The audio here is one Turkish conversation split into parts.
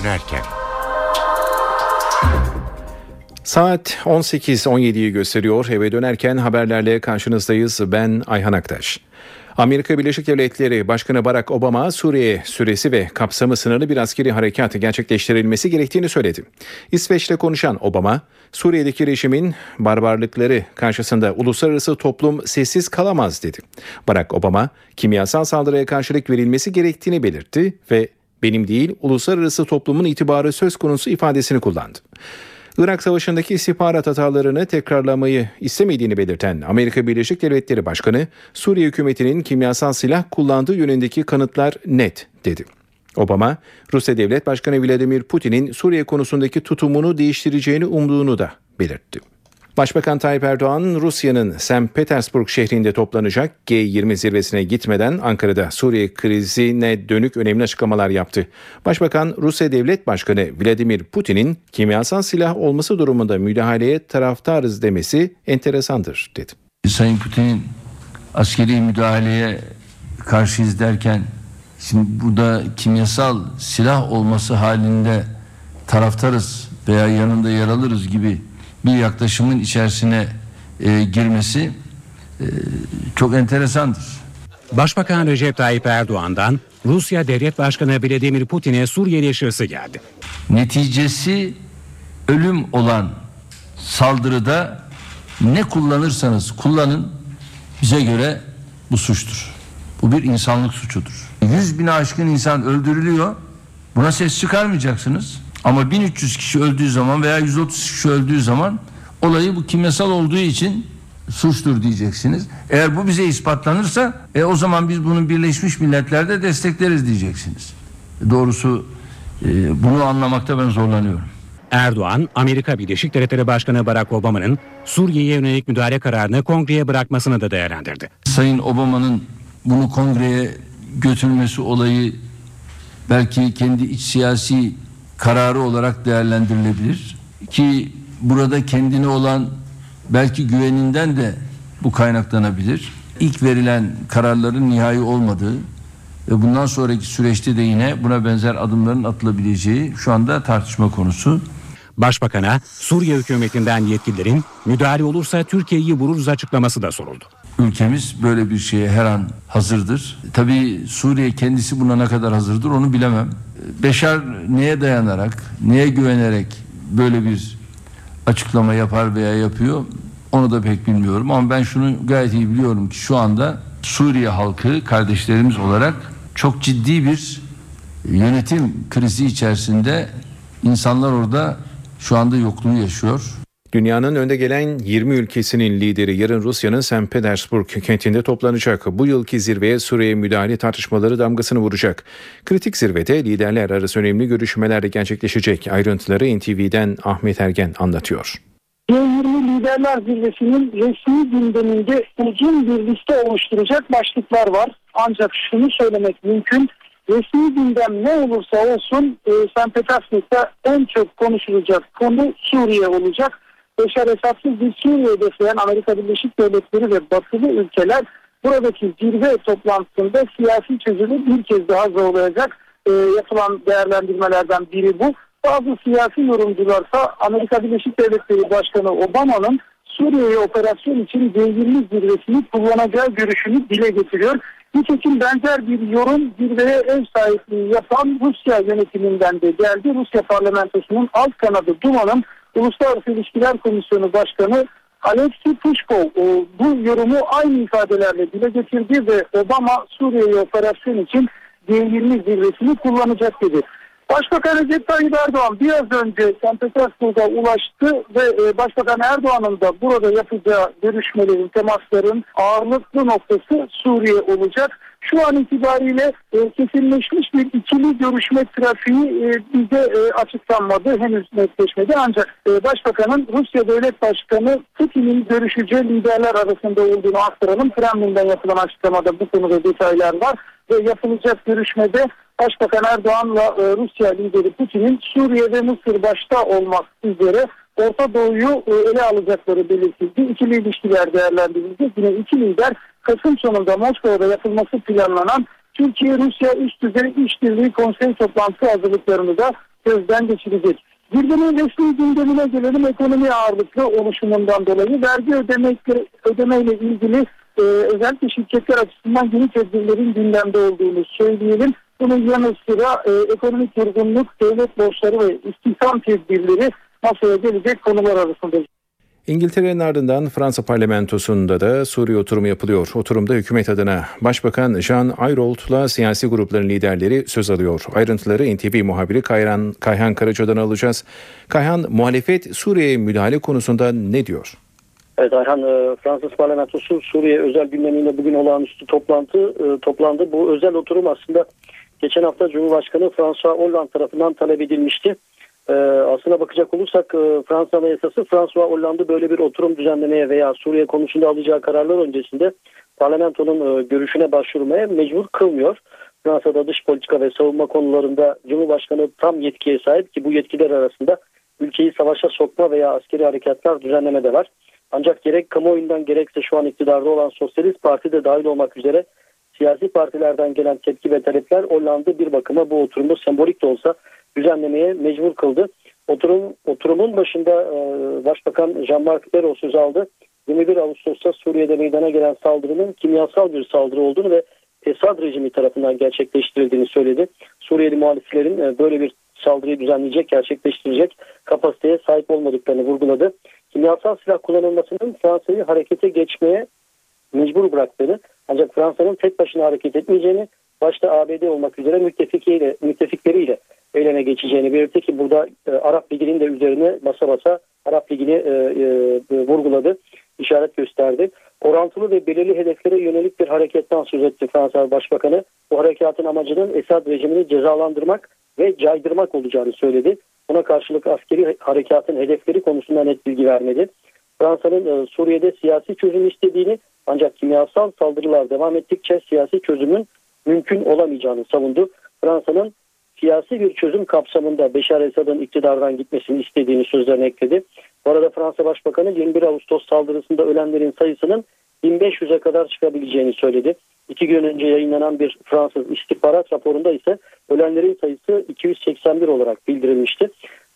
dönerken. Saat 18.17'yi gösteriyor. Eve dönerken haberlerle karşınızdayız. Ben Ayhan Aktaş. Amerika Birleşik Devletleri Başkanı Barack Obama Suriye süresi ve kapsamı sınırlı bir askeri harekatı gerçekleştirilmesi gerektiğini söyledi. İsveç'te konuşan Obama, Suriye'deki rejimin barbarlıkları karşısında uluslararası toplum sessiz kalamaz dedi. Barack Obama, kimyasal saldırıya karşılık verilmesi gerektiğini belirtti ve benim değil uluslararası toplumun itibarı söz konusu ifadesini kullandı. Irak Savaşı'ndaki istihbarat hatalarını tekrarlamayı istemediğini belirten Amerika Birleşik Devletleri Başkanı, Suriye hükümetinin kimyasal silah kullandığı yönündeki kanıtlar net dedi. Obama, Rusya Devlet Başkanı Vladimir Putin'in Suriye konusundaki tutumunu değiştireceğini umduğunu da belirtti. Başbakan Tayyip Erdoğan Rusya'nın St. Petersburg şehrinde toplanacak G20 zirvesine gitmeden Ankara'da Suriye krizine dönük önemli açıklamalar yaptı. Başbakan Rusya Devlet Başkanı Vladimir Putin'in kimyasal silah olması durumunda müdahaleye taraftarız demesi enteresandır dedi. Sayın Putin'in askeri müdahaleye karşıyız derken şimdi burada kimyasal silah olması halinde taraftarız veya yanında yer alırız gibi bir yaklaşımın içerisine e, girmesi e, çok enteresandır. Başbakan Recep Tayyip Erdoğan'dan Rusya Devlet Başkanı Vladimir Putin'e Suriye eleştirisi geldi. Neticesi ölüm olan saldırıda ne kullanırsanız kullanın bize göre bu suçtur. Bu bir insanlık suçudur. 100 bin aşkın insan öldürülüyor. Buna ses çıkarmayacaksınız. Ama 1300 kişi öldüğü zaman veya 130 kişi öldüğü zaman olayı bu kimyasal olduğu için suçtur diyeceksiniz. Eğer bu bize ispatlanırsa e, o zaman biz bunu Birleşmiş Milletler'de destekleriz diyeceksiniz. Doğrusu e, bunu anlamakta ben zorlanıyorum. Erdoğan, Amerika Birleşik Devletleri Başkanı Barack Obama'nın Suriye'ye yönelik müdahale kararını kongreye bırakmasını da değerlendirdi. Sayın Obama'nın bunu kongreye götürmesi olayı belki kendi iç siyasi kararı olarak değerlendirilebilir ki burada kendine olan belki güveninden de bu kaynaklanabilir. İlk verilen kararların nihai olmadığı ve bundan sonraki süreçte de yine buna benzer adımların atılabileceği şu anda tartışma konusu. Başbakan'a Suriye hükümetinden yetkililerin müdahale olursa Türkiye'yi vururuz açıklaması da soruldu. Ülkemiz böyle bir şeye her an hazırdır. Tabii Suriye kendisi buna ne kadar hazırdır onu bilemem. Beşar neye dayanarak, neye güvenerek böyle bir açıklama yapar veya yapıyor onu da pek bilmiyorum. Ama ben şunu gayet iyi biliyorum ki şu anda Suriye halkı kardeşlerimiz olarak çok ciddi bir yönetim krizi içerisinde insanlar orada şu anda yokluğu yaşıyor. Dünyanın önde gelen 20 ülkesinin lideri yarın Rusya'nın St. Petersburg kentinde toplanacak. Bu yılki zirveye Suriye müdahale tartışmaları damgasını vuracak. Kritik zirvede liderler arası önemli görüşmeler de gerçekleşecek. Ayrıntıları NTV'den Ahmet Ergen anlatıyor. G20 Liderler Zirvesi'nin resmi gündeminde uzun bir liste oluşturacak başlıklar var. Ancak şunu söylemek mümkün. Resmi gündem ne olursa olsun e, St. Petersburg'da en çok konuşulacak konu Suriye olacak. Beşar Esad'sız bir Suriye hedefleyen Amerika Birleşik Devletleri ve batılı ülkeler buradaki zirve toplantısında siyasi çözümü bir kez daha zorlayacak e, yapılan değerlendirmelerden biri bu. Bazı siyasi yorumcularsa Amerika Birleşik Devletleri Başkanı Obama'nın Suriye'ye operasyon için G20 zirvesini kullanacağı görüşünü dile getiriyor. Nitekim benzer bir yorum zirveye ev sahipliği yapan Rusya yönetiminden de geldi. Rusya parlamentosunun alt kanadı Duma'nın Uluslararası İlişkiler Komisyonu Başkanı Alexey Pushkov e, bu yorumu aynı ifadelerle dile getirdi ve Obama Suriye'ye operasyon için G20 zirvesini kullanacak dedi. Başbakan Recep Tayyip Erdoğan biraz önce St. Petersburg'a ulaştı ve e, Başbakan Erdoğan'ın da burada yapacağı görüşmelerin, temasların ağırlıklı noktası Suriye olacak. Şu an itibariyle e, kesinleşmiş bir ikili görüşme trafiği e, bize e, açıklanmadı, henüz netleşmedi. Ancak e, Başbakanın Rusya Devlet Başkanı Putin'in görüşeceği liderler arasında olduğunu aktaralım. Kremlin'den yapılan açıklamada bu konuda detaylar var ve yapılacak görüşmede Başbakan Erdoğan'la e, Rusya lideri Putin'in Suriye ve Mısır başta olmak üzere Orta Doğu'yu e, ele alacakları belirtildi. İkili ilişkiler değerlendirildi. Yine iki lider Kasım sonunda Moskova'da yapılması planlanan Türkiye-Rusya üst düzey işbirliği konsey toplantısı hazırlıklarını da gözden geçirecek. Gündemin resmi gündemine gelelim ekonomi ağırlıklı oluşumundan dolayı vergi ödemekle, ödemeyle ilgili e, özellikle şirketler açısından yeni tedbirlerin gündemde olduğunu söyleyelim. Bunun yanı sıra e, ekonomik durgunluk, devlet borçları ve istihdam tedbirleri masaya gelecek konular arasında. İngiltere'nin ardından Fransa parlamentosunda da Suriye oturumu yapılıyor. Oturumda hükümet adına Başbakan Jean Ayrault'la siyasi grupların liderleri söz alıyor. Ayrıntıları NTV muhabiri Kayhan, Kayhan Karaca'dan alacağız. Kayhan, muhalefet Suriye'ye müdahale konusunda ne diyor? Evet Ayhan e, Fransız parlamentosu Suriye özel gündemiyle bugün olağanüstü toplantı e, toplandı. Bu özel oturum aslında geçen hafta Cumhurbaşkanı François Hollande tarafından talep edilmişti. E, aslına bakacak olursak Fransa Anayasası François Hollande böyle bir oturum düzenlemeye veya Suriye konusunda alacağı kararlar öncesinde parlamentonun görüşüne başvurmaya mecbur kılmıyor. Fransa'da dış politika ve savunma konularında Cumhurbaşkanı tam yetkiye sahip ki bu yetkiler arasında ülkeyi savaşa sokma veya askeri harekatlar düzenleme de var. Ancak gerek kamuoyundan gerekse şu an iktidarda olan Sosyalist Parti de dahil olmak üzere siyasi partilerden gelen tepki ve talepler Hollanda bir bakıma bu oturumu sembolik de olsa düzenlemeye mecbur kıldı. Oturum, oturumun başında e, Başbakan Jean-Marc Ayrault söz aldı. 21 Ağustos'ta Suriye'de meydana gelen saldırının kimyasal bir saldırı olduğunu ve Esad rejimi tarafından gerçekleştirildiğini söyledi. Suriyeli muhaliflerin e, böyle bir saldırıyı düzenleyecek, gerçekleştirecek kapasiteye sahip olmadıklarını vurguladı kimyasal silah kullanılmasının Fransa'yı harekete geçmeye mecbur bıraktığını ancak Fransa'nın tek başına hareket etmeyeceğini başta ABD olmak üzere müttefikiyle, müttefikleriyle eyleme geçeceğini belirtti ki burada e, Arap Ligi'nin de üzerine basa basa Arap Ligi'ni e, e, vurguladı, işaret gösterdi. Orantılı ve belirli hedeflere yönelik bir hareketten söz etti Fransa Başbakanı. Bu harekatın amacının Esad rejimini cezalandırmak ve caydırmak olacağını söyledi. Buna karşılık askeri harekatın hedefleri konusunda net bilgi vermedi. Fransa'nın e, Suriye'de siyasi çözüm istediğini ancak kimyasal saldırılar devam ettikçe siyasi çözümün mümkün olamayacağını savundu. Fransa'nın siyasi bir çözüm kapsamında Beşar Esad'ın iktidardan gitmesini istediğini sözlerine ekledi. Bu arada Fransa Başbakanı 21 Ağustos saldırısında ölenlerin sayısının 1500'e kadar çıkabileceğini söyledi. İki gün önce yayınlanan bir Fransız istihbarat raporunda ise ölenlerin sayısı 281 olarak bildirilmişti.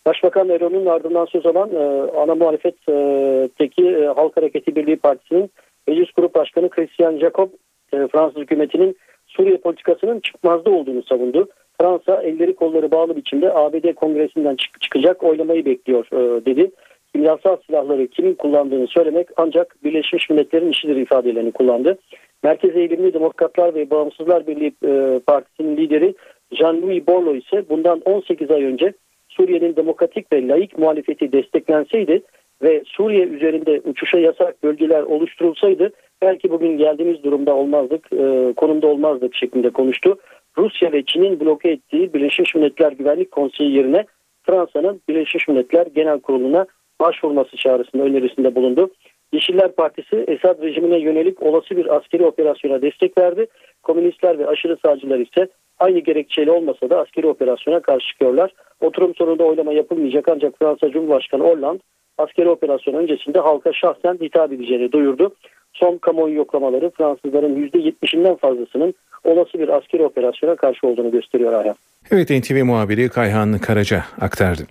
Başbakan Eron'un ardından söz alan e, ana muhalefetteki e, Halk Hareketi Birliği Partisi'nin Meclis Grup Başkanı Christian Jacob e, Fransız hükümetinin Suriye politikasının çıkmazda olduğunu savundu. Fransa elleri kolları bağlı biçimde ABD kongresinden çık çıkacak oylamayı bekliyor e, dedi. Kimyasal silahları kimin kullandığını söylemek ancak Birleşmiş Milletler'in işidir ifadelerini kullandı. Merkez eğilimli Demokratlar ve Bağımsızlar Birliği e, Partisi'nin lideri Jean-Louis Borlo ise bundan 18 ay önce Suriye'nin demokratik ve laik muhalefeti desteklenseydi ve Suriye üzerinde uçuşa yasak bölgeler oluşturulsaydı belki bugün geldiğimiz durumda olmazdık, e, konumda olmazdık şeklinde konuştu. Rusya ve Çin'in bloke ettiği Birleşmiş Milletler Güvenlik Konseyi yerine Fransa'nın Birleşmiş Milletler Genel Kurulu'na başvurması çağrısında önerisinde bulundu. Yeşiller Partisi Esad rejimine yönelik olası bir askeri operasyona destek verdi. Komünistler ve aşırı sağcılar ise aynı gerekçeyle olmasa da askeri operasyona karşı çıkıyorlar. Oturum sonunda oylama yapılmayacak ancak Fransa Cumhurbaşkanı Hollande askeri operasyon öncesinde halka şahsen hitap edeceğini duyurdu. Son kamuoyu yoklamaları Fransızların %70'inden fazlasının olası bir askeri operasyona karşı olduğunu gösteriyor Ayhan. Evet NTV muhabiri Kayhan Karaca aktardı.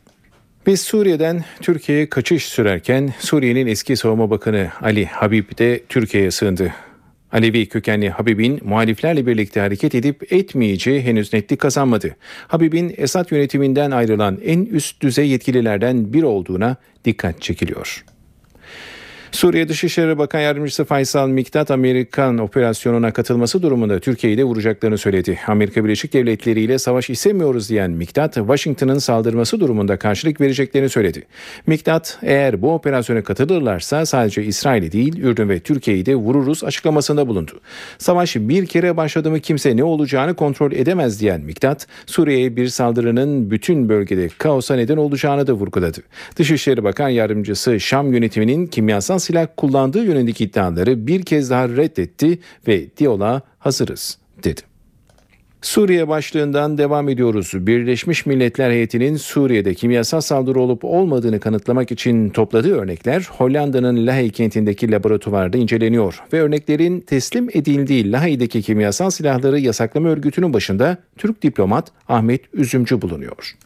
Biz Suriye'den Türkiye'ye kaçış sürerken Suriye'nin eski savunma bakanı Ali Habib de Türkiye'ye sığındı. Alevi kökenli Habib'in muhaliflerle birlikte hareket edip etmeyeceği henüz netlik kazanmadı. Habib'in Esad yönetiminden ayrılan en üst düzey yetkililerden biri olduğuna dikkat çekiliyor. Suriye Dışişleri Bakan Yardımcısı Faysal Miktat Amerikan operasyonuna katılması durumunda Türkiye'yi de vuracaklarını söyledi. Amerika Birleşik Devletleri ile savaş istemiyoruz diyen Miktat, Washington'ın saldırması durumunda karşılık vereceklerini söyledi. Miktat, eğer bu operasyona katılırlarsa sadece İsrail'i değil Ürdün ve Türkiye'yi de vururuz açıklamasında bulundu. Savaş bir kere başladı mı kimse ne olacağını kontrol edemez diyen Miktat, Suriye'ye bir saldırının bütün bölgede kaosa neden olacağını da vurguladı. Dışişleri Bakan Yardımcısı Şam yönetiminin kimyasal silah kullandığı yönündeki iddiaları bir kez daha reddetti ve diyaloğa hazırız dedi. Suriye başlığından devam ediyoruz. Birleşmiş Milletler heyetinin Suriye'de kimyasal saldırı olup olmadığını kanıtlamak için topladığı örnekler Hollanda'nın Lahey kentindeki laboratuvarda inceleniyor ve örneklerin teslim edildiği Lahey'deki kimyasal silahları yasaklama örgütünün başında Türk diplomat Ahmet Üzümcü bulunuyor.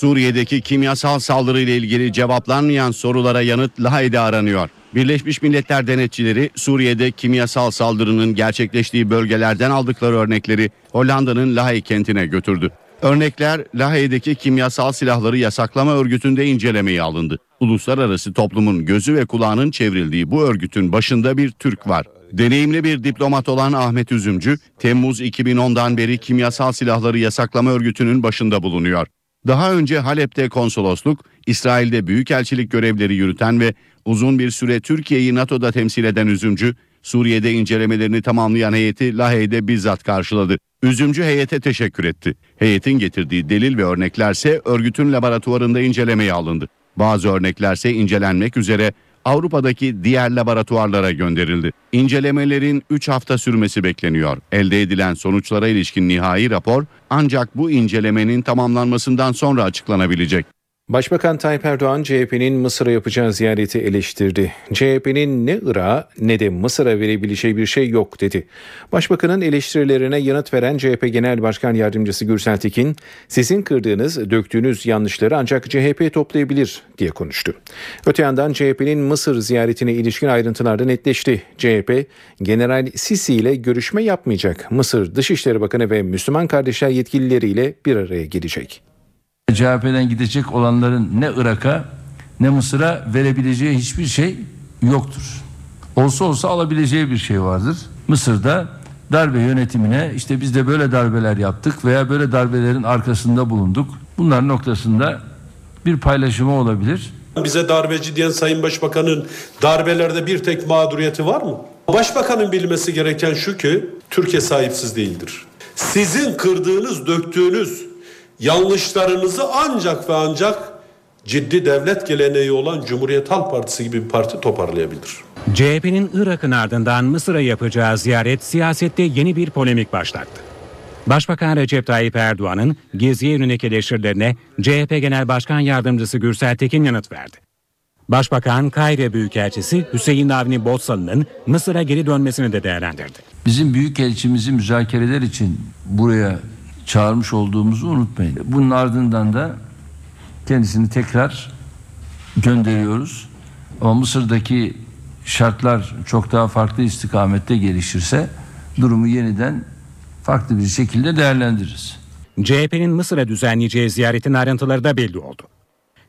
Suriye'deki kimyasal saldırı ile ilgili cevaplanmayan sorulara yanıt Lahey'de aranıyor. Birleşmiş Milletler denetçileri Suriye'de kimyasal saldırının gerçekleştiği bölgelerden aldıkları örnekleri Hollanda'nın Lahey kentine götürdü. Örnekler Lahey'deki kimyasal silahları yasaklama örgütünde incelemeye alındı. Uluslararası toplumun gözü ve kulağının çevrildiği bu örgütün başında bir Türk var. Deneyimli bir diplomat olan Ahmet Üzümcü, Temmuz 2010'dan beri kimyasal silahları yasaklama örgütünün başında bulunuyor. Daha önce Halep'te konsolosluk, İsrail'de büyükelçilik görevleri yürüten ve uzun bir süre Türkiye'yi NATO'da temsil eden Üzümcü, Suriye'de incelemelerini tamamlayan heyeti Lahey'de bizzat karşıladı. Üzümcü heyete teşekkür etti. Heyetin getirdiği delil ve örneklerse örgütün laboratuvarında incelemeye alındı. Bazı örneklerse incelenmek üzere Avrupa'daki diğer laboratuvarlara gönderildi. İncelemelerin 3 hafta sürmesi bekleniyor. Elde edilen sonuçlara ilişkin nihai rapor ancak bu incelemenin tamamlanmasından sonra açıklanabilecek. Başbakan Tayyip Erdoğan CHP'nin Mısır'a yapacağı ziyareti eleştirdi. CHP'nin ne Irak'a ne de Mısır'a verebileceği bir şey yok dedi. Başbakanın eleştirilerine yanıt veren CHP Genel Başkan Yardımcısı Gürsel Tekin, sizin kırdığınız, döktüğünüz yanlışları ancak CHP toplayabilir diye konuştu. Öte yandan CHP'nin Mısır ziyaretine ilişkin ayrıntılarda netleşti. CHP, General Sisi ile görüşme yapmayacak. Mısır Dışişleri Bakanı ve Müslüman kardeşler yetkilileriyle bir araya gelecek. CHP'den gidecek olanların ne Irak'a ne Mısır'a verebileceği hiçbir şey yoktur. Olsa olsa alabileceği bir şey vardır. Mısır'da darbe yönetimine işte biz de böyle darbeler yaptık veya böyle darbelerin arkasında bulunduk. Bunlar noktasında bir paylaşımı olabilir. Bize darbeci diyen Sayın Başbakan'ın darbelerde bir tek mağduriyeti var mı? Başbakanın bilmesi gereken şu ki Türkiye sahipsiz değildir. Sizin kırdığınız, döktüğünüz yanlışlarınızı ancak ve ancak ciddi devlet geleneği olan Cumhuriyet Halk Partisi gibi bir parti toparlayabilir. CHP'nin Irak'ın ardından Mısır'a yapacağı ziyaret siyasette yeni bir polemik başlattı. Başbakan Recep Tayyip Erdoğan'ın Gezi'ye yönelik eleştirilerine CHP Genel Başkan Yardımcısı Gürsel Tekin yanıt verdi. Başbakan Kayre Büyükelçisi Hüseyin Avni Botsalı'nın Mısır'a geri dönmesini de değerlendirdi. Bizim büyükelçimizi müzakereler için buraya çağırmış olduğumuzu unutmayın. Bunun ardından da kendisini tekrar gönderiyoruz. Ama Mısır'daki şartlar çok daha farklı istikamette gelişirse durumu yeniden farklı bir şekilde değerlendiririz. CHP'nin Mısır'a düzenleyeceği ziyaretin ayrıntıları da belli oldu.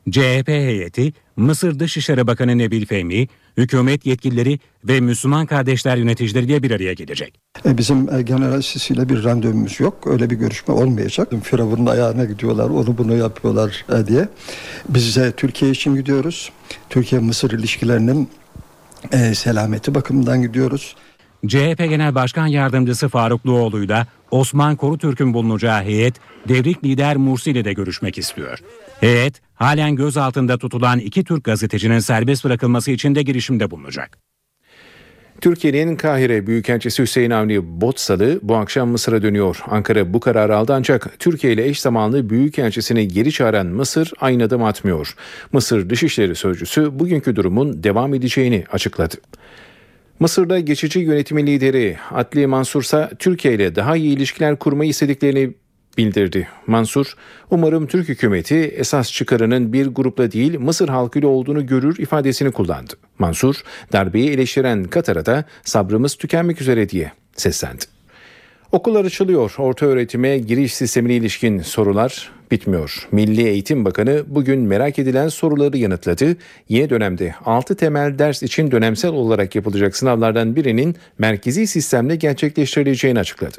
CHP heyeti Mısır Dışişleri Bakanı Nebil Fehmi, hükümet yetkilileri ve Müslüman kardeşler yöneticileriyle bir araya gelecek. E, Bizim e, General Sisi ile bir randevumuz yok. Öyle bir görüşme olmayacak. Firavun'un ayağına gidiyorlar, onu bunu yapıyorlar e, diye. Biz de Türkiye için gidiyoruz. Türkiye-Mısır ilişkilerinin selameti bakımından gidiyoruz. CHP Genel Başkan Yardımcısı Faruk Doğulu'yla Osman Korutürk'ün bulunacağı heyet devrik lider Mursi ile de görüşmek istiyor. Heyet halen gözaltında tutulan iki Türk gazetecinin serbest bırakılması için de girişimde bulunacak. Türkiye'nin Kahire Büyükelçisi Hüseyin Avni Botsalı bu akşam Mısır'a dönüyor. Ankara bu kararı aldı ancak Türkiye ile eş zamanlı Büyükelçisini geri çağıran Mısır aynı adım atmıyor. Mısır Dışişleri Sözcüsü bugünkü durumun devam edeceğini açıkladı. Mısır'da geçici yönetimi lideri Adli Mansur ise Türkiye ile daha iyi ilişkiler kurmayı istediklerini bildirdi. Mansur, umarım Türk hükümeti esas çıkarının bir grupla değil Mısır halkıyla olduğunu görür ifadesini kullandı. Mansur, darbeyi eleştiren Katar'a da sabrımız tükenmek üzere diye seslendi. Okullar açılıyor. Orta öğretime giriş sistemine ilişkin sorular bitmiyor. Milli Eğitim Bakanı bugün merak edilen soruları yanıtladı. Yeni dönemde 6 temel ders için dönemsel olarak yapılacak sınavlardan birinin merkezi sistemle gerçekleştirileceğini açıkladı.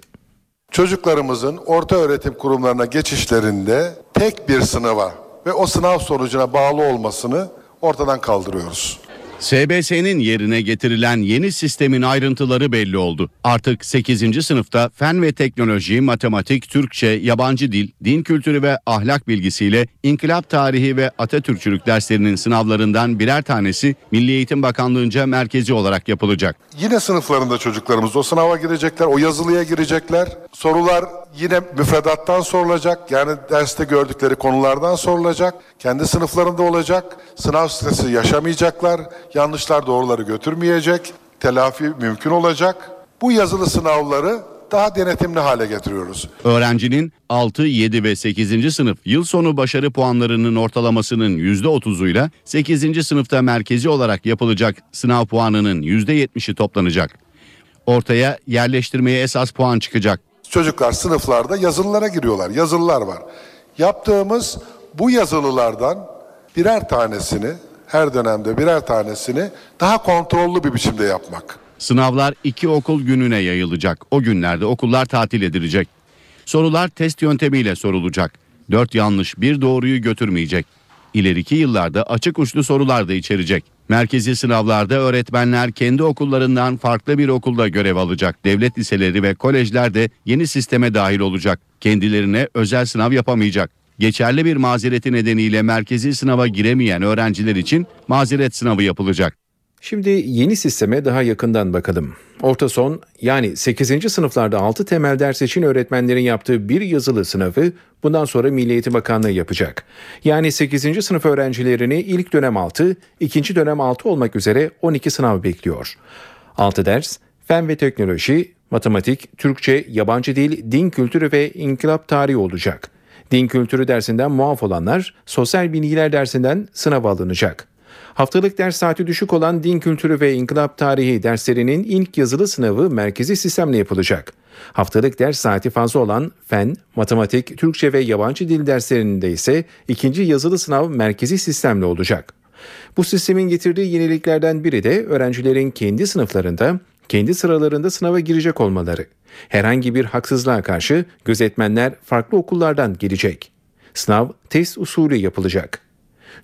Çocuklarımızın orta öğretim kurumlarına geçişlerinde tek bir sınava ve o sınav sonucuna bağlı olmasını ortadan kaldırıyoruz. SBS'nin yerine getirilen yeni sistemin ayrıntıları belli oldu. Artık 8. sınıfta fen ve teknoloji, matematik, Türkçe, yabancı dil, din kültürü ve ahlak bilgisiyle inkılap tarihi ve Atatürkçülük derslerinin sınavlarından birer tanesi Milli Eğitim Bakanlığı'nca merkezi olarak yapılacak. Yine sınıflarında çocuklarımız o sınava girecekler, o yazılıya girecekler. Sorular yine müfredattan sorulacak. Yani derste gördükleri konulardan sorulacak. Kendi sınıflarında olacak. Sınav stresi yaşamayacaklar. Yanlışlar doğruları götürmeyecek. Telafi mümkün olacak. Bu yazılı sınavları daha denetimli hale getiriyoruz. Öğrencinin 6, 7 ve 8. sınıf yıl sonu başarı puanlarının ortalamasının %30'uyla 8. sınıfta merkezi olarak yapılacak sınav puanının %70'i toplanacak. Ortaya yerleştirmeye esas puan çıkacak. Çocuklar sınıflarda yazılılara giriyorlar. Yazılılar var. Yaptığımız bu yazılılardan birer tanesini her dönemde birer tanesini daha kontrollü bir biçimde yapmak. Sınavlar iki okul gününe yayılacak. O günlerde okullar tatil edilecek. Sorular test yöntemiyle sorulacak. Dört yanlış bir doğruyu götürmeyecek. İleriki yıllarda açık uçlu sorular da içerecek. Merkezi sınavlarda öğretmenler kendi okullarından farklı bir okulda görev alacak. Devlet liseleri ve kolejler de yeni sisteme dahil olacak. Kendilerine özel sınav yapamayacak. Geçerli bir mazereti nedeniyle merkezi sınava giremeyen öğrenciler için mazeret sınavı yapılacak. Şimdi yeni sisteme daha yakından bakalım. Orta son yani 8. sınıflarda 6 temel ders için öğretmenlerin yaptığı bir yazılı sınavı bundan sonra Milli Eğitim Bakanlığı yapacak. Yani 8. sınıf öğrencilerini ilk dönem 6, ikinci dönem 6 olmak üzere 12 sınav bekliyor. 6 ders fen ve teknoloji, matematik, Türkçe, yabancı dil, din kültürü ve inkılap tarihi olacak. Din kültürü dersinden muaf olanlar sosyal bilgiler dersinden sınava alınacak. Haftalık ders saati düşük olan din kültürü ve inkılap tarihi derslerinin ilk yazılı sınavı merkezi sistemle yapılacak. Haftalık ders saati fazla olan fen, matematik, Türkçe ve yabancı dil derslerinde ise ikinci yazılı sınav merkezi sistemle olacak. Bu sistemin getirdiği yeniliklerden biri de öğrencilerin kendi sınıflarında, kendi sıralarında sınava girecek olmaları. Herhangi bir haksızlığa karşı gözetmenler farklı okullardan gelecek. Sınav test usulü yapılacak.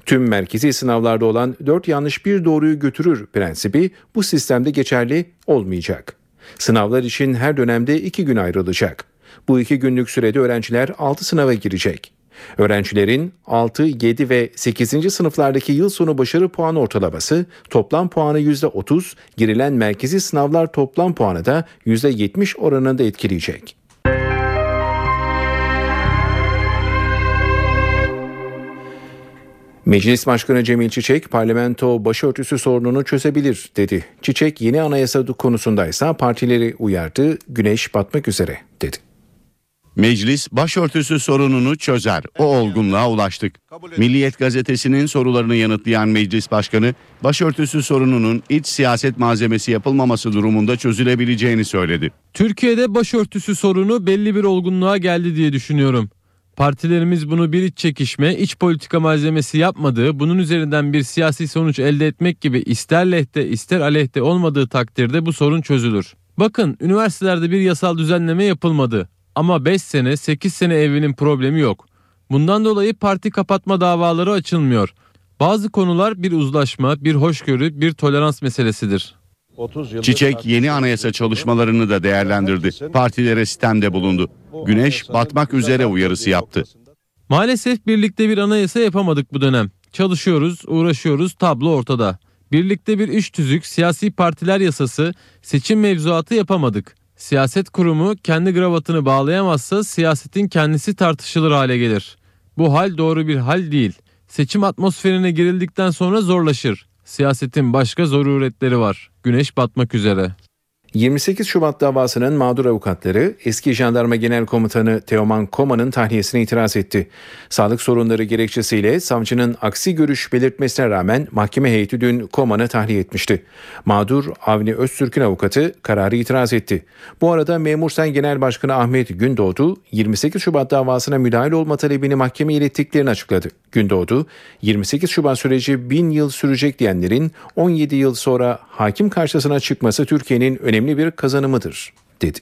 Tüm merkezi sınavlarda olan 4 yanlış bir doğruyu götürür prensibi bu sistemde geçerli olmayacak. Sınavlar için her dönemde 2 gün ayrılacak. Bu 2 günlük sürede öğrenciler 6 sınava girecek. Öğrencilerin 6, 7 ve 8. sınıflardaki yıl sonu başarı puan ortalaması toplam puanı %30, girilen merkezi sınavlar toplam puanı da %70 oranında etkileyecek. Meclis Başkanı Cemil Çiçek parlamento başörtüsü sorununu çözebilir dedi. Çiçek yeni anayasa konusundaysa partileri uyardı, güneş batmak üzere dedi. Meclis başörtüsü sorununu çözer. O olgunluğa ulaştık. Milliyet gazetesinin sorularını yanıtlayan meclis başkanı başörtüsü sorununun iç siyaset malzemesi yapılmaması durumunda çözülebileceğini söyledi. Türkiye'de başörtüsü sorunu belli bir olgunluğa geldi diye düşünüyorum. Partilerimiz bunu bir iç çekişme, iç politika malzemesi yapmadığı, bunun üzerinden bir siyasi sonuç elde etmek gibi ister lehte ister aleyhte olmadığı takdirde bu sorun çözülür. Bakın üniversitelerde bir yasal düzenleme yapılmadı. Ama 5 sene 8 sene evinin problemi yok. Bundan dolayı parti kapatma davaları açılmıyor. Bazı konular bir uzlaşma, bir hoşgörü, bir tolerans meselesidir. Çiçek yeni anayasa çalışmalarını da değerlendirdi. Partilere sistemde bulundu. Güneş batmak üzere uyarısı yaptı. Maalesef birlikte bir anayasa yapamadık bu dönem. Çalışıyoruz, uğraşıyoruz, tablo ortada. Birlikte bir iş tüzük, siyasi partiler yasası, seçim mevzuatı yapamadık. Siyaset kurumu kendi gravatını bağlayamazsa siyasetin kendisi tartışılır hale gelir. Bu hal doğru bir hal değil. Seçim atmosferine girildikten sonra zorlaşır. Siyasetin başka zaruretleri var. Güneş batmak üzere. 28 Şubat davasının mağdur avukatları eski jandarma genel komutanı Teoman Koma'nın tahliyesine itiraz etti. Sağlık sorunları gerekçesiyle savcının aksi görüş belirtmesine rağmen mahkeme heyeti dün Koma'nı tahliye etmişti. Mağdur Avni Öztürk'ün avukatı kararı itiraz etti. Bu arada Memur Sen Genel Başkanı Ahmet Gündoğdu 28 Şubat davasına müdahil olma talebini mahkemeye ilettiklerini açıkladı. Gündoğdu 28 Şubat süreci 1000 yıl sürecek diyenlerin 17 yıl sonra hakim karşısına çıkması Türkiye'nin önemli bir kazanımıdır dedi.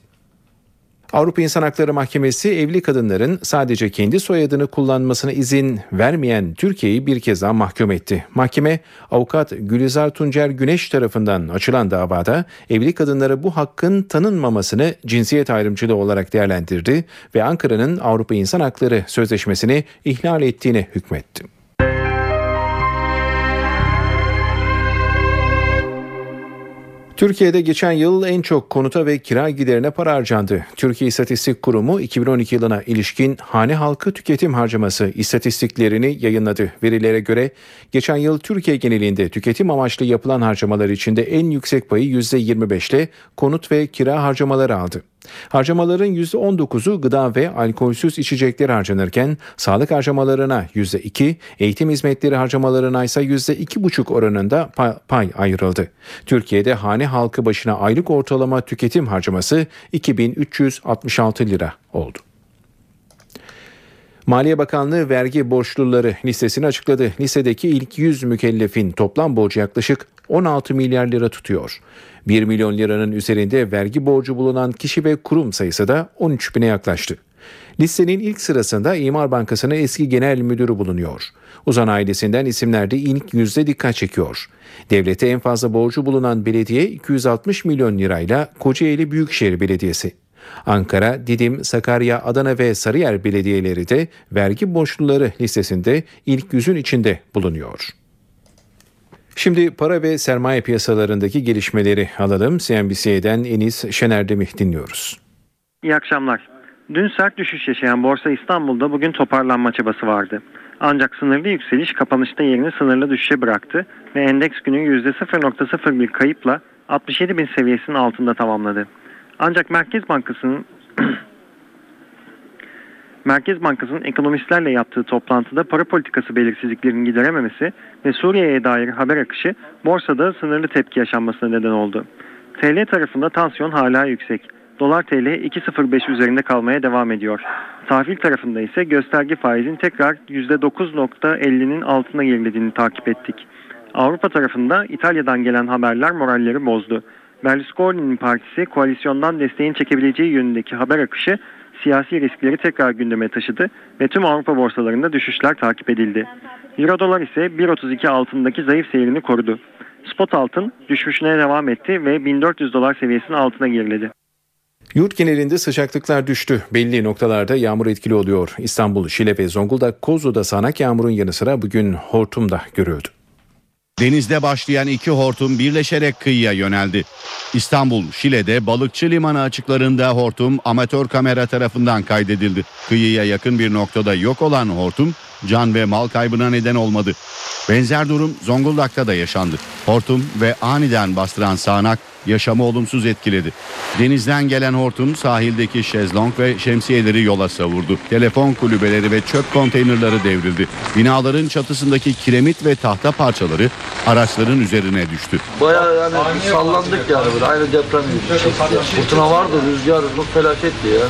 Avrupa İnsan Hakları Mahkemesi evli kadınların sadece kendi soyadını kullanmasına izin vermeyen Türkiye'yi bir kez daha mahkum etti. Mahkeme avukat Gülizar Tuncer Güneş tarafından açılan davada evli kadınlara bu hakkın tanınmamasını cinsiyet ayrımcılığı olarak değerlendirdi ve Ankara'nın Avrupa İnsan Hakları Sözleşmesi'ni ihlal ettiğine hükmetti. Türkiye'de geçen yıl en çok konuta ve kira giderine para harcandı. Türkiye İstatistik Kurumu 2012 yılına ilişkin hane halkı tüketim harcaması istatistiklerini yayınladı. Verilere göre geçen yıl Türkiye genelinde tüketim amaçlı yapılan harcamalar içinde en yüksek payı %25 ile konut ve kira harcamaları aldı. Harcamaların %19'u gıda ve alkolsüz içecekler harcanırken sağlık harcamalarına %2, eğitim hizmetleri harcamalarına ise %2,5 oranında pay ayrıldı. Türkiye'de hane halkı başına aylık ortalama tüketim harcaması 2366 lira oldu. Maliye Bakanlığı vergi borçluları listesini açıkladı. Listedeki ilk 100 mükellefin toplam borcu yaklaşık 16 milyar lira tutuyor. 1 milyon liranın üzerinde vergi borcu bulunan kişi ve kurum sayısı da 13 bine yaklaştı. Listenin ilk sırasında İmar Bankası'nın eski genel müdürü bulunuyor. Uzan ailesinden isimler de ilk yüzde dikkat çekiyor. Devlete en fazla borcu bulunan belediye 260 milyon lirayla Kocaeli Büyükşehir Belediyesi. Ankara, Didim, Sakarya, Adana ve Sarıyer belediyeleri de vergi borçluları listesinde ilk yüzün içinde bulunuyor. Şimdi para ve sermaye piyasalarındaki gelişmeleri alalım. CNBC'den Enis Şenerdemih dinliyoruz. İyi akşamlar. Dün sert düşüş yaşayan Borsa İstanbul'da bugün toparlanma çabası vardı. Ancak sınırlı yükseliş kapanışta yerini sınırlı düşüşe bıraktı ve endeks günü %0.01 kayıpla 67 bin seviyesinin altında tamamladı. Ancak Merkez Bankası'nın Merkez Bankası'nın ekonomistlerle yaptığı toplantıda para politikası belirsizliklerinin giderememesi ve Suriye'ye dair haber akışı borsada sınırlı tepki yaşanmasına neden oldu. TL tarafında tansiyon hala yüksek. Dolar TL 2.05 üzerinde kalmaya devam ediyor. Tahvil tarafında ise gösterge faizin tekrar %9.50'nin altına gerilediğini takip ettik. Avrupa tarafında İtalya'dan gelen haberler moralleri bozdu. Berlusconi'nin partisi koalisyondan desteğin çekebileceği yönündeki haber akışı siyasi riskleri tekrar gündeme taşıdı ve tüm Avrupa borsalarında düşüşler takip edildi. Euro dolar ise 1.32 altındaki zayıf seyrini korudu. Spot altın düşüşüne devam etti ve 1400 dolar seviyesinin altına geriledi. Yurt genelinde sıcaklıklar düştü. Belli noktalarda yağmur etkili oluyor. İstanbul, Şile ve Zonguldak, Kozlu'da sağanak yağmurun yanı sıra bugün hortum da görüldü. Denizde başlayan iki hortum birleşerek kıyıya yöneldi. İstanbul, Şile'de balıkçı limanı açıklarında hortum amatör kamera tarafından kaydedildi. Kıyıya yakın bir noktada yok olan hortum can ve mal kaybına neden olmadı. Benzer durum Zonguldak'ta da yaşandı. Hortum ve aniden bastıran sağanak yaşamı olumsuz etkiledi. Denizden gelen hortum sahildeki şezlong ve şemsiyeleri yola savurdu. Telefon kulübeleri ve çöp konteynerları devrildi. Binaların çatısındaki kiremit ve tahta parçaları araçların üzerine düştü. Bayağı yani sallandık yani böyle aynı deprem gibi. Fırtına vardı, rüzgar çok felaketti ya.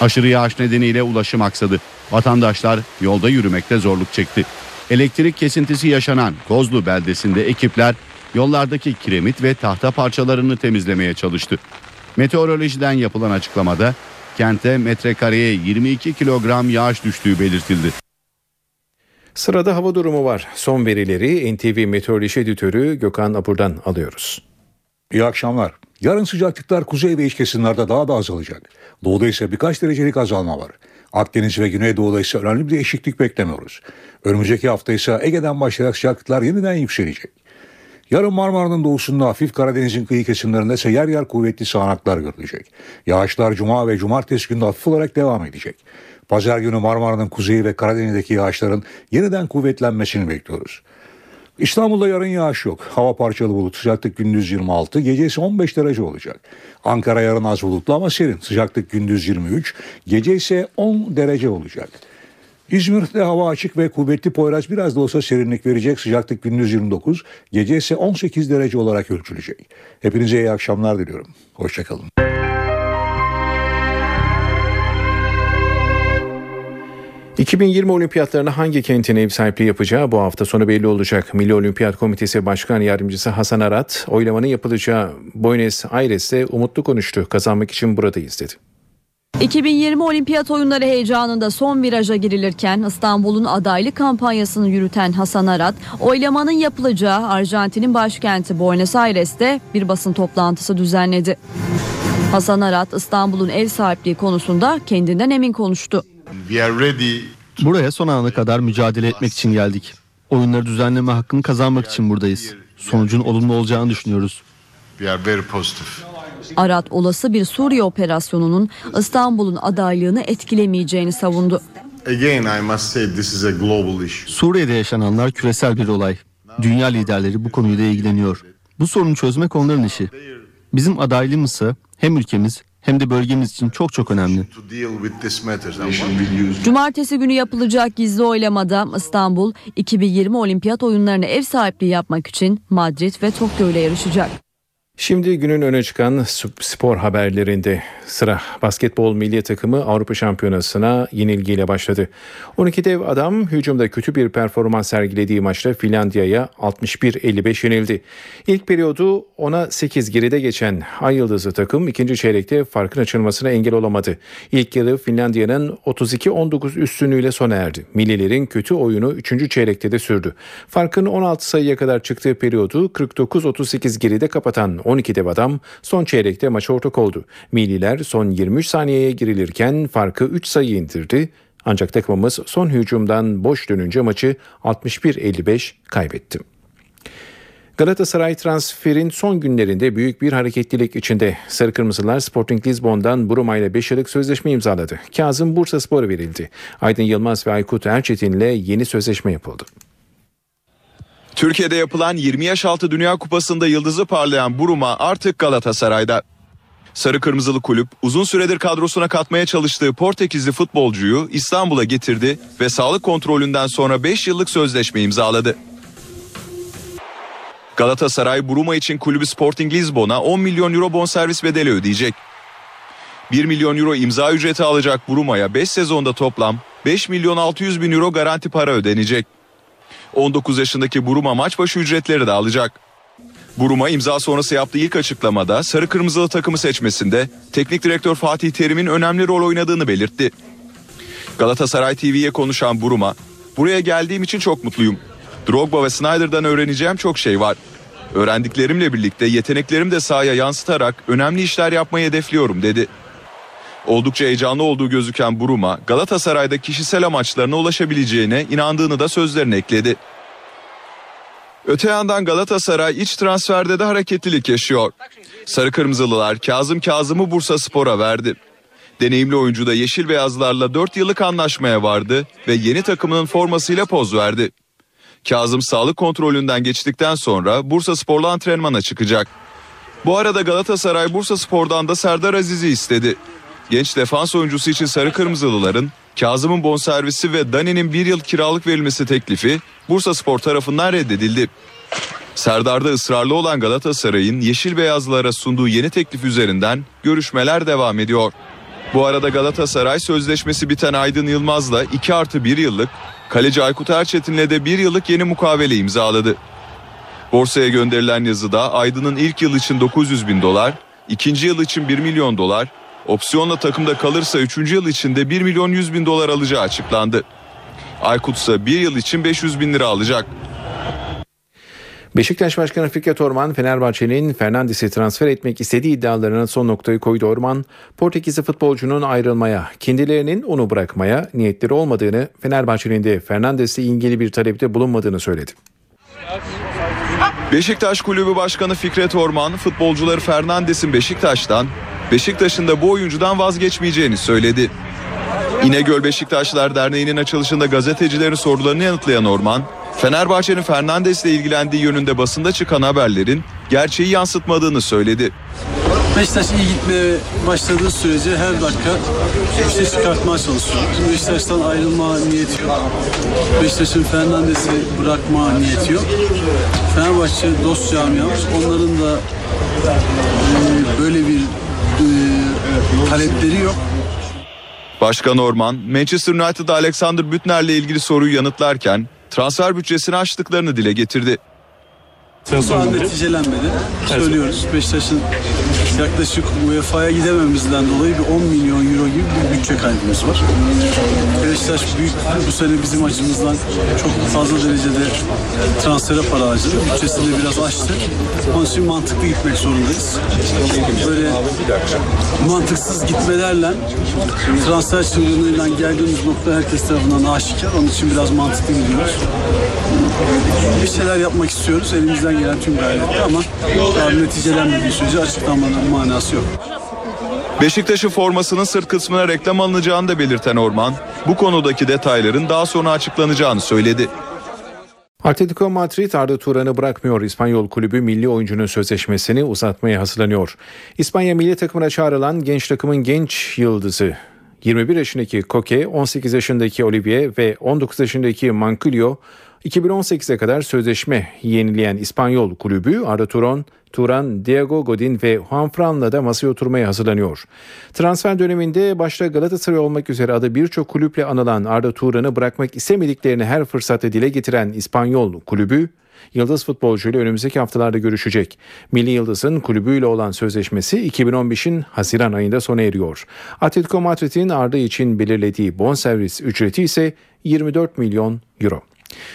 Aşırı yağış nedeniyle ulaşım aksadı. Vatandaşlar yolda yürümekte zorluk çekti. Elektrik kesintisi yaşanan Kozlu beldesinde ekipler yollardaki kiremit ve tahta parçalarını temizlemeye çalıştı. Meteorolojiden yapılan açıklamada kente metrekareye 22 kilogram yağış düştüğü belirtildi. Sırada hava durumu var. Son verileri NTV Meteoroloji Editörü Gökhan Apur'dan alıyoruz. İyi akşamlar. Yarın sıcaklıklar kuzey ve iç kesimlerde daha da azalacak. Doğuda ise birkaç derecelik azalma var. Akdeniz ve Güneydoğu'da ise önemli bir değişiklik beklemiyoruz. Önümüzdeki hafta ise Ege'den başlayarak sıcaklıklar yeniden yükselecek. Yarın Marmara'nın doğusunda hafif Karadeniz'in kıyı kesimlerinde ise yer yer kuvvetli sağanaklar görülecek. Yağışlar Cuma ve Cumartesi günü hafif olarak devam edecek. Pazar günü Marmara'nın kuzeyi ve Karadeniz'deki yağışların yeniden kuvvetlenmesini bekliyoruz. İstanbul'da yarın yağış yok. Hava parçalı bulut. Sıcaklık gündüz 26, gece ise 15 derece olacak. Ankara yarın az bulutlu ama serin. Sıcaklık gündüz 23, gece ise 10 derece olacak. İzmir'de hava açık ve kuvvetli Poyraz biraz da olsa serinlik verecek. Sıcaklık gündüz 29, gece ise 18 derece olarak ölçülecek. Hepinize iyi akşamlar diliyorum. Hoşçakalın. 2020 olimpiyatlarına hangi kentin ev sahipliği yapacağı bu hafta sonu belli olacak. Milli Olimpiyat Komitesi Başkan Yardımcısı Hasan Arat, oylamanın yapılacağı Buenos Aires'te umutlu konuştu. Kazanmak için buradayız dedi. 2020 Olimpiyat Oyunları heyecanında son viraja girilirken İstanbul'un adaylık kampanyasını yürüten Hasan Arat, oylamanın yapılacağı Arjantin'in başkenti Buenos Aires'te bir basın toplantısı düzenledi. Hasan Arat İstanbul'un ev sahipliği konusunda kendinden emin konuştu. Buraya son ana kadar mücadele etmek için geldik. Oyunları düzenleme hakkını kazanmak için buradayız. Sonucun olumlu olacağını düşünüyoruz. Arat olası bir Suriye operasyonunun İstanbul'un adaylığını etkilemeyeceğini savundu. Suriye'de yaşananlar küresel bir olay. Dünya liderleri bu konuyla ilgileniyor. Bu sorunu çözmek onların işi. Bizim adaylığımız ise hem ülkemiz hem de bölgemiz için çok çok önemli. Cumartesi günü yapılacak gizli oylamada İstanbul 2020 Olimpiyat oyunlarına ev sahipliği yapmak için Madrid ve Tokyo ile yarışacak. Şimdi günün öne çıkan spor haberlerinde sıra basketbol milli takımı Avrupa Şampiyonası'na yenilgiyle başladı. 12 dev adam hücumda kötü bir performans sergilediği maçta Finlandiya'ya 61-55 yenildi. İlk periyodu 10'a 8 geride geçen Ay Yıldızı takım ikinci çeyrekte farkın açılmasına engel olamadı. İlk yarı Finlandiya'nın 32-19 üstünlüğüyle sona erdi. Millilerin kötü oyunu 3. çeyrekte de sürdü. Farkın 16 sayıya kadar çıktığı periyodu 49-38 geride kapatan 12 dev adam son çeyrekte maç ortak oldu. Milliler son 23 saniyeye girilirken farkı 3 sayı indirdi. Ancak takımımız son hücumdan boş dönünce maçı 61-55 kaybetti. Galatasaray transferin son günlerinde büyük bir hareketlilik içinde. Sarı Kırmızılar Sporting Lisbon'dan Buruma ile 5 yıllık sözleşme imzaladı. Kazım Bursa Spor'a verildi. Aydın Yılmaz ve Aykut Erçetin ile yeni sözleşme yapıldı. Türkiye'de yapılan 20 yaş altı Dünya Kupası'nda yıldızı parlayan Buruma artık Galatasaray'da. Sarı Kırmızılı kulüp uzun süredir kadrosuna katmaya çalıştığı Portekizli futbolcuyu İstanbul'a getirdi ve sağlık kontrolünden sonra 5 yıllık sözleşme imzaladı. Galatasaray Buruma için kulübü Sporting Lisbon'a 10 milyon euro bonservis bedeli ödeyecek. 1 milyon euro imza ücreti alacak Buruma'ya 5 sezonda toplam 5 milyon 600 bin euro garanti para ödenecek. 19 yaşındaki Buruma maç başı ücretleri de alacak. Buruma imza sonrası yaptığı ilk açıklamada sarı kırmızılı takımı seçmesinde teknik direktör Fatih Terim'in önemli rol oynadığını belirtti. Galatasaray TV'ye konuşan Buruma, "Buraya geldiğim için çok mutluyum. Drogba ve Snyder'dan öğreneceğim çok şey var. Öğrendiklerimle birlikte yeteneklerimi de sahaya yansıtarak önemli işler yapmayı hedefliyorum." dedi. Oldukça heyecanlı olduğu gözüken Buruma, Galatasaray'da kişisel amaçlarına ulaşabileceğine inandığını da sözlerine ekledi. Öte yandan Galatasaray iç transferde de hareketlilik yaşıyor. Sarı Kırmızılılar Kazım Kazım'ı Bursa Spor'a verdi. Deneyimli oyuncu da Yeşil Beyazlarla 4 yıllık anlaşmaya vardı ve yeni takımının formasıyla poz verdi. Kazım sağlık kontrolünden geçtikten sonra Bursa Spor'la antrenmana çıkacak. Bu arada Galatasaray Bursa Spor'dan da Serdar Aziz'i istedi. Genç defans oyuncusu için Sarı Kırmızılıların Kazım'ın bonservisi ve Dani'nin bir yıl kiralık verilmesi teklifi Bursa Spor tarafından reddedildi. Serdar'da ısrarlı olan Galatasaray'ın yeşil beyazlara sunduğu yeni teklif üzerinden görüşmeler devam ediyor. Bu arada Galatasaray sözleşmesi biten Aydın Yılmaz'la 2 artı 1 yıllık, kaleci Aykut Erçetin'le de 1 yıllık yeni mukavele imzaladı. Borsaya gönderilen yazıda Aydın'ın ilk yıl için 900 bin dolar, ikinci yıl için 1 milyon dolar, opsiyonla takımda kalırsa 3. yıl içinde 1 milyon 100 bin dolar alacağı açıklandı. Aykut ise 1 yıl için 500 bin lira alacak. Beşiktaş Başkanı Fikret Orman, Fenerbahçe'nin Fernandes'i transfer etmek istediği iddialarına son noktayı koydu Orman. Portekizli futbolcunun ayrılmaya, kendilerinin onu bırakmaya niyetleri olmadığını, Fenerbahçe'nin de Fernandes'le ilgili bir talepte bulunmadığını söyledi. Beşiktaş Kulübü Başkanı Fikret Orman, futbolcuları Fernandes'in Beşiktaş'tan, Beşiktaş'ın da bu oyuncudan vazgeçmeyeceğini söyledi. İnegöl Beşiktaşlar Derneği'nin açılışında gazetecilerin sorularını yanıtlayan Orman, Fenerbahçe'nin Fernandes'le ilgilendiği yönünde basında çıkan haberlerin gerçeği yansıtmadığını söyledi. Beşiktaş iyi gitmeye başladığı sürece her dakika bir şey çıkartmaya çalışıyor. Beşiktaş'tan ayrılma niyeti yok. Beşiktaş'ın Fernandes'i bırakma niyeti yok. Fenerbahçe dost camiamız. Onların da e, böyle bir talepleri yok. Başkan Orman, Manchester United Alexander Bütner'le ilgili soruyu yanıtlarken transfer bütçesini aştıklarını dile getirdi. Daha neticelenmedi. Söylüyoruz. Beşiktaş'ın yaklaşık UEFA'ya gidememizden dolayı bir 10 milyon euro gibi bir bütçe kaybımız var. Beşiktaş büyük bu sene bizim açımızdan çok fazla derecede transfere para harcadı. Bütçesini biraz aştı. Onun için mantıklı gitmek zorundayız. Böyle mantıksız gitmelerle transfer çılgınlığıyla geldiğimiz nokta herkes tarafından aşikar. Onun için biraz mantıklı gidiyoruz. Bir şeyler yapmak istiyoruz. Elimizden gelen tüm gayretle ama daha neticelenmediği sürece açıklamanın manası yok. Beşiktaş'ın formasının sırt kısmına reklam alınacağını da belirten Orman, bu konudaki detayların daha sonra açıklanacağını söyledi. Atletico Madrid Arda Turan'ı bırakmıyor. İspanyol kulübü milli oyuncunun sözleşmesini uzatmaya hazırlanıyor. İspanya milli takımına çağrılan genç takımın genç yıldızı 21 yaşındaki Koke, 18 yaşındaki Olivier ve 19 yaşındaki Manculio 2018'e kadar sözleşme yenileyen İspanyol kulübü Arda Turan, Turan, Diego Godin ve Juanfran'la da masaya oturmaya hazırlanıyor. Transfer döneminde başta Galatasaray olmak üzere adı birçok kulüple anılan Arda Turan'ı bırakmak istemediklerini her fırsatta dile getiren İspanyol kulübü, Yıldız futbolcuyla önümüzdeki haftalarda görüşecek. Milli Yıldız'ın kulübüyle olan sözleşmesi 2015'in Haziran ayında sona eriyor. Atletico Madrid'in Arda için belirlediği bonservis ücreti ise 24 milyon euro.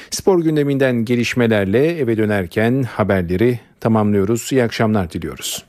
Spor gündeminden gelişmelerle eve dönerken haberleri tamamlıyoruz. İyi akşamlar diliyoruz.